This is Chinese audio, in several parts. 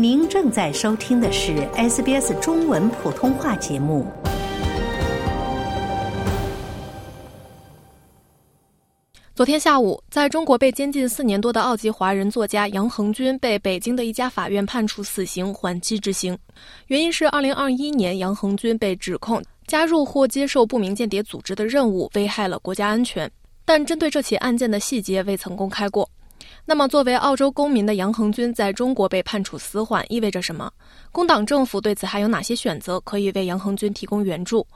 您正在收听的是 SBS 中文普通话节目。昨天下午，在中国被监禁四年多的澳籍华人作家杨恒军被北京的一家法院判处死刑缓期执行，原因是2021年杨恒军被指控加入或接受不明间谍组织的任务危害了国家安全，但针对这起案件的细节未曾公开过。那么，作为澳洲公民的杨恒军在中国被判处死缓意味着什么？工党政府对此还有哪些选择可以为杨恒军提供援助？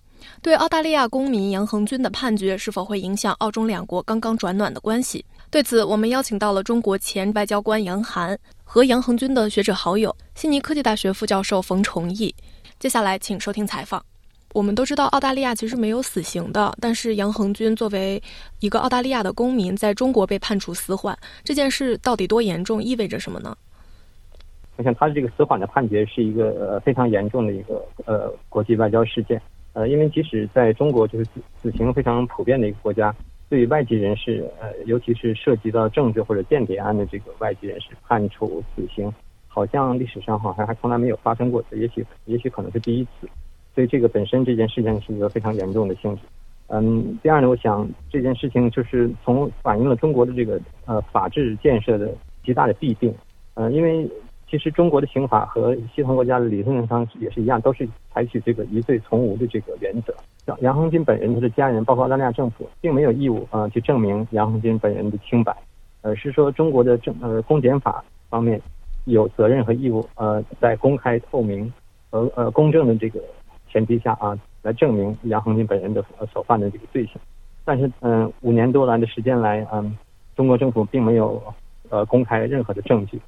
对澳大利亚公民杨恒军的判决是否会影响澳中两国刚刚转暖的关系？对此，我们邀请到了中国前外交官杨涵和杨恒军的学者好友悉尼科技大学副教授冯崇义。接下来，请收听采访。我们都知道澳大利亚其实没有死刑的，但是杨恒军作为一个澳大利亚的公民，在中国被判处死缓，这件事到底多严重，意味着什么呢？我想他的这个死缓的判决是一个呃非常严重的一个呃国际外交事件，呃，因为即使在中国就是死死刑非常普遍的一个国家，对于外籍人士呃尤其是涉及到政治或者间谍案的这个外籍人士判处死刑，好像历史上好像还从来没有发生过，也许也许可能是第一次。所以这个本身这件事情是一个非常严重的性质，嗯，第二呢，我想这件事情就是从反映了中国的这个呃法治建设的极大的弊病，呃，因为其实中国的刑法和西方国家的理论上也是一样，都是采取这个疑罪从无的这个原则。杨杨恒军本人他的家人，包括澳大利亚政府，并没有义务啊去证明杨恒军本人的清白，而是说中国的政呃公检法方面有责任和义务呃在公开透明和呃公正的这个。前提下啊，来证明杨恒军本人的所犯的这个罪行，但是嗯，五年多来的时间来，嗯，中国政府并没有呃公开任何的证据，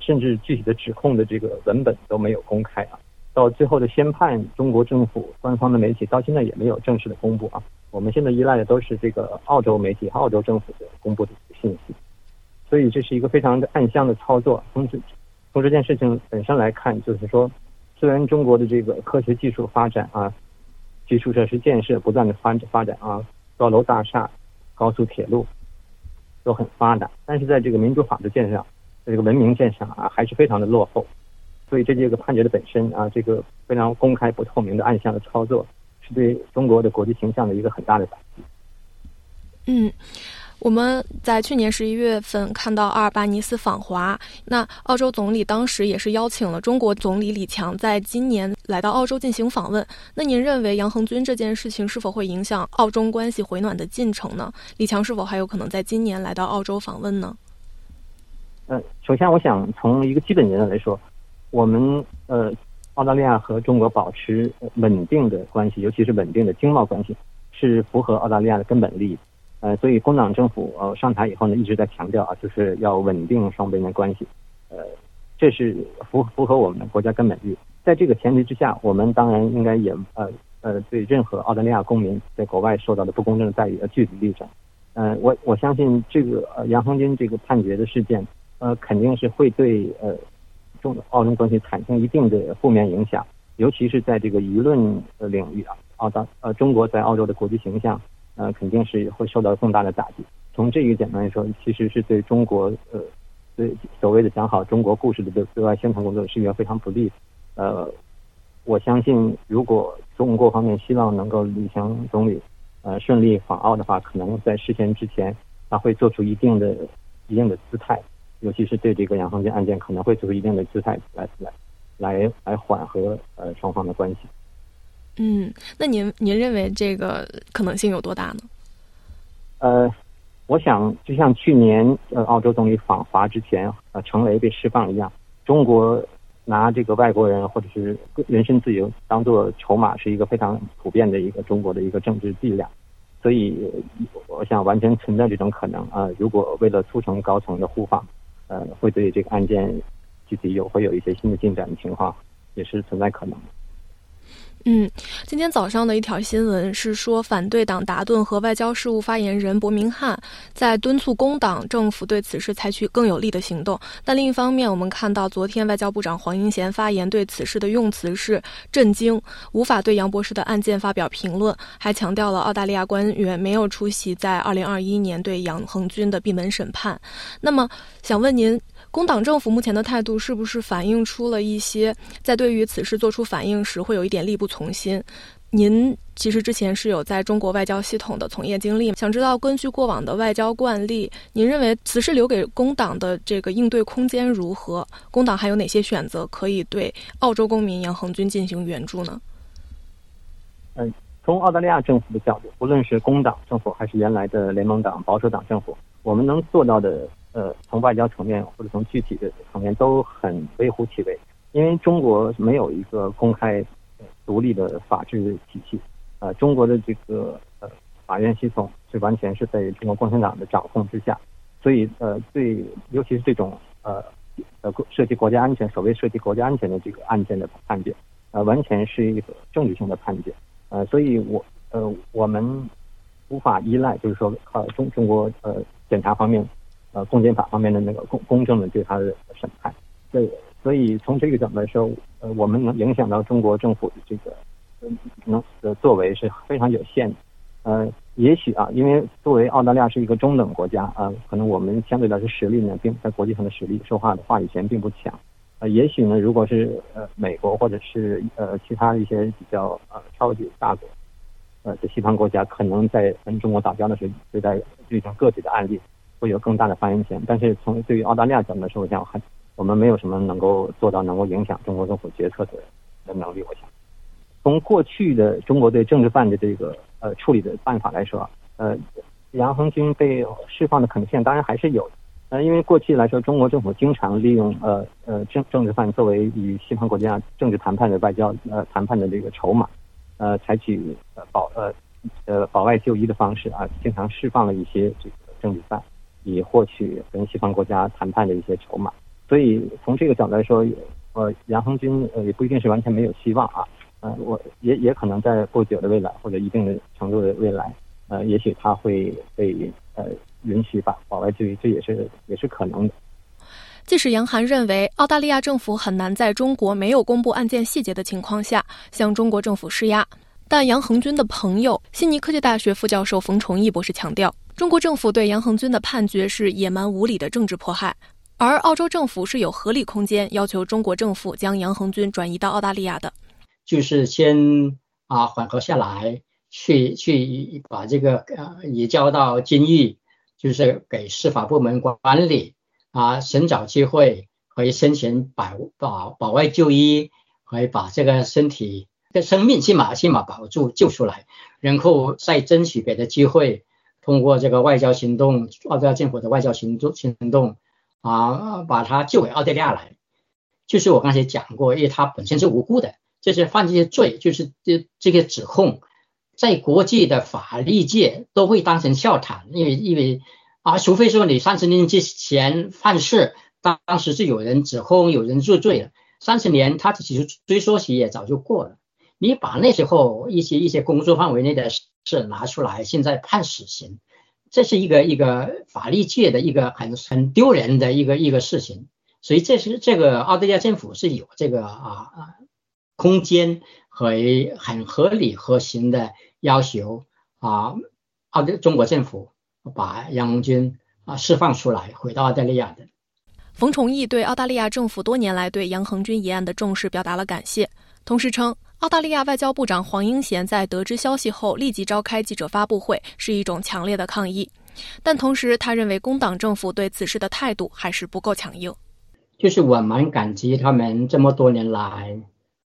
甚至具体的指控的这个文本都没有公开啊。到最后的宣判，中国政府官方的媒体到现在也没有正式的公布啊。我们现在依赖的都是这个澳洲媒体澳洲政府的公布的信息，所以这是一个非常的暗箱的操作。从这从这件事情本身来看，就是说。虽然中国的这个科学技术发展啊，基础设施建设不断的发发展啊，高楼大厦、高速铁路都很发达，但是在这个民主法治建设上，在这个文明建设啊，还是非常的落后。所以这这个判决的本身啊，这个非常公开不透明的暗箱的操作，是对中国的国际形象的一个很大的打击。嗯。我们在去年十一月份看到阿尔巴尼斯访华，那澳洲总理当时也是邀请了中国总理李强在今年来到澳洲进行访问。那您认为杨恒军这件事情是否会影响澳中关系回暖的进程呢？李强是否还有可能在今年来到澳洲访问呢？呃，首先我想从一个基本原则来说，我们呃澳大利亚和中国保持稳定的关系，尤其是稳定的经贸关系，是符合澳大利亚的根本利益。呃，所以工党政府呃上台以后呢，一直在强调啊，就是要稳定双边的关系，呃，这是符符合我们的国家根本利益。在这个前提之下，我们当然应该也呃呃对任何澳大利亚公民在国外受到的不公正待遇要据理力争。呃，我我相信这个呃杨恒军这个判决的事件，呃肯定是会对呃中澳中关系产生一定的负面影响，尤其是在这个舆论的领域啊，澳大呃中国在澳洲的国际形象。呃，肯定是会受到更大的打击。从这一点来说，其实是对中国呃，对所谓的讲好中国故事的对对外宣传工作是一个非常不利。呃，我相信，如果中国方面希望能够李强总理呃顺利访澳的话，可能在事先之前，他会做出一定的一定的姿态，尤其是对这个杨方军案件，可能会做出一定的姿态来来来来缓和呃双方的关系。嗯，那您您认为这个可能性有多大呢？呃，我想就像去年呃澳洲总理访华之前，呃程雷被释放一样，中国拿这个外国人或者是人身自由当做筹码，是一个非常普遍的一个中国的一个政治伎俩。所以我想完全存在这种可能啊。如果为了促成高层的互访，呃，会对这个案件具体有会有一些新的进展的情况，也是存在可能。嗯，今天早上的一条新闻是说，反对党达顿和外交事务发言人伯明翰在敦促工党政府对此事采取更有力的行动。但另一方面，我们看到昨天外交部长黄英贤发言，对此事的用词是震惊，无法对杨博士的案件发表评论，还强调了澳大利亚官员没有出席在二零二一年对杨恒军的闭门审判。那么，想问您？工党政府目前的态度是不是反映出了一些在对于此事做出反应时会有一点力不从从心？您其实之前是有在中国外交系统的从业经历，想知道根据过往的外交惯例，您认为此事留给工党的这个应对空间如何？工党还有哪些选择可以对澳洲公民杨恒军进行援助呢？嗯，从澳大利亚政府的角度，不论是工党政府还是原来的联盟党保守党政府，我们能做到的。呃，从外交层面或者从具体的层面都很微乎其微，因为中国没有一个公开、独立的法治体系。呃，中国的这个呃法院系统是完全是在中国共产党的掌控之下，所以呃，对，尤其是这种呃呃涉及国家安全、所谓涉及国家安全的这个案件的判决，呃，完全是一个政治性的判决。呃，所以我呃我们无法依赖，就是说靠中中国呃检察方面。呃，公检法方面的那个公公正的对他的审判，对，所以从这个角度来说，呃，我们能影响到中国政府的这个能的作为是非常有限的。呃，也许啊，因为作为澳大利亚是一个中等国家啊，可能我们相对来说实力呢，并在国际上的实力说话的话语权并不强。呃，也许呢，如果是呃美国或者是呃其他一些比较呃超级大国，呃的西方国家，可能在跟中国打交道时，对待这种个体的案例。会有更大的发言权，但是从对于澳大利亚角度来说，我想还我们没有什么能够做到能够影响中国政府决策的的能力。我想，从过去的中国对政治犯的这个呃处理的办法来说，呃，杨恒军被释放的可能性当然还是有，呃，因为过去来说，中国政府经常利用呃呃政政治犯作为与西方国家政治谈判的外交呃谈判的这个筹码，呃，采取呃保呃呃保外就医的方式啊，经常释放了一些这个政治犯。以获取跟西方国家谈判的一些筹码，所以从这个角度来说，呃，杨恒军呃也不一定是完全没有希望啊，呃，我也也可能在不久的未来或者一定的程度的未来，呃，也许他会被呃允许吧保外就医，这也是也是可能的。即使杨涵认为澳大利亚政府很难在中国没有公布案件细节的情况下向中国政府施压，但杨恒军的朋友悉尼科技大学副教授冯崇义博士强调。中国政府对杨恒军的判决是野蛮无理的政治迫害，而澳洲政府是有合理空间要求中国政府将杨恒军转移到澳大利亚的，就是先啊缓和下来，去去把这个呃移交到监狱，就是给司法部门管理啊，寻找机会可以申请保保保外就医，可以把这个身体跟生命起码起码保住救出来，然后再争取别的机会。通过这个外交行动，澳大利亚政府的外交行动行动啊，把他救回澳大利亚来，就是我刚才讲过，因为他本身是无辜的，这些犯这些罪，就是这这个指控，在国际的法律界都会当成笑谈，因为因为啊，除非说你三十年之前犯事，当当时是有人指控，有人入罪了，三十年他其实追溯期也早就过了，你把那时候一些一些工作范围内的。事拿出来，现在判死刑，这是一个一个法律界的一个很很丢人的一个一个事情，所以这是这个澳大利亚政府是有这个啊啊空间和很合理合情的要求啊，澳大中国政府把杨红军啊释放出来，回到澳大利亚的。冯崇义对澳大利亚政府多年来对杨恒军一案的重视表达了感谢，同时称。澳大利亚外交部长黄英贤在得知消息后立即召开记者发布会，是一种强烈的抗议。但同时，他认为工党政府对此事的态度还是不够强硬。就是我蛮感激他们这么多年来，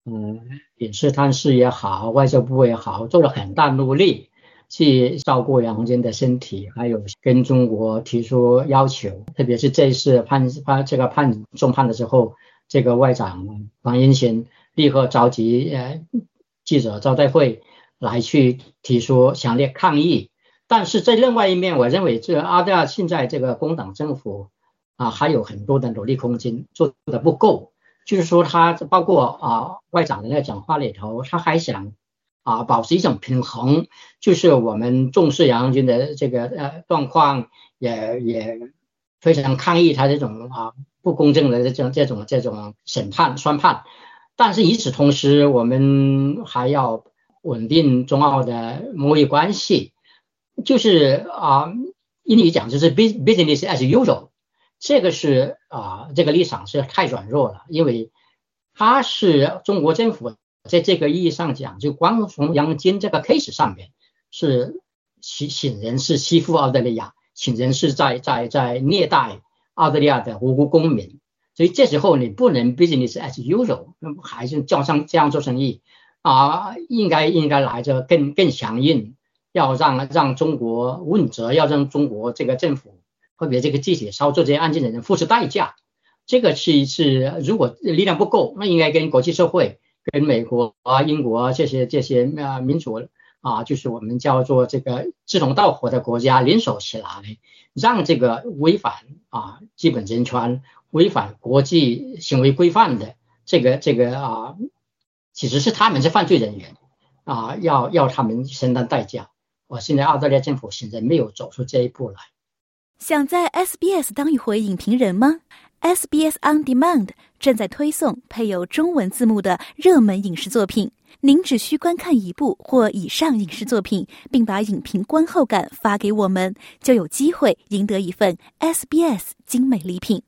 嗯，也是探视也好，外交部也好，做了很大努力去照顾杨军的身体，还有跟中国提出要求。特别是这一次判判这个判重判的时候，这个外长黄英贤。立刻召集呃记者招待会来去提出强烈抗议，但是在另外一面，我认为这阿大现在这个工党政府啊还有很多的努力空间，做的不够，就是说他包括啊外长的那讲话里头，他还想啊保持一种平衡，就是我们重视杨军的这个呃状况，也也非常抗议他这种啊不公正的这种这种这种审判宣判，但是与此同时，我们还要稳定中澳的贸易关系，就是啊。英语讲就是 business as usual，这个是啊，这个立场是太软弱了，因为他是中国政府在这个意义上讲，就光从杨金这个 case 上面是显显然是欺负澳大利亚，显然是在在在虐待澳大利亚的无辜公民，所以这时候你不能 business as usual，那还是叫上这样做生意啊，应该应该来着更更强硬。要让让中国问责，要让中国这个政府特别这个具体操作这些案件的人付出代价。这个是是如果力量不够，那应该跟国际社会、跟美国啊、英国啊这些这些啊民主啊，就是我们叫做这个志同道合的国家联手起来，让这个违反啊基本人权、违反国际行为规范的这个这个啊，其实是他们是犯罪人员啊，要要他们承担代价。我现在澳大利亚政府现在没有走出这一步来。想在 SBS 当一回影评人吗？SBS On Demand 正在推送配有中文字幕的热门影视作品，您只需观看一部或以上影视作品，并把影评观后感发给我们，就有机会赢得一份 SBS 精美礼品。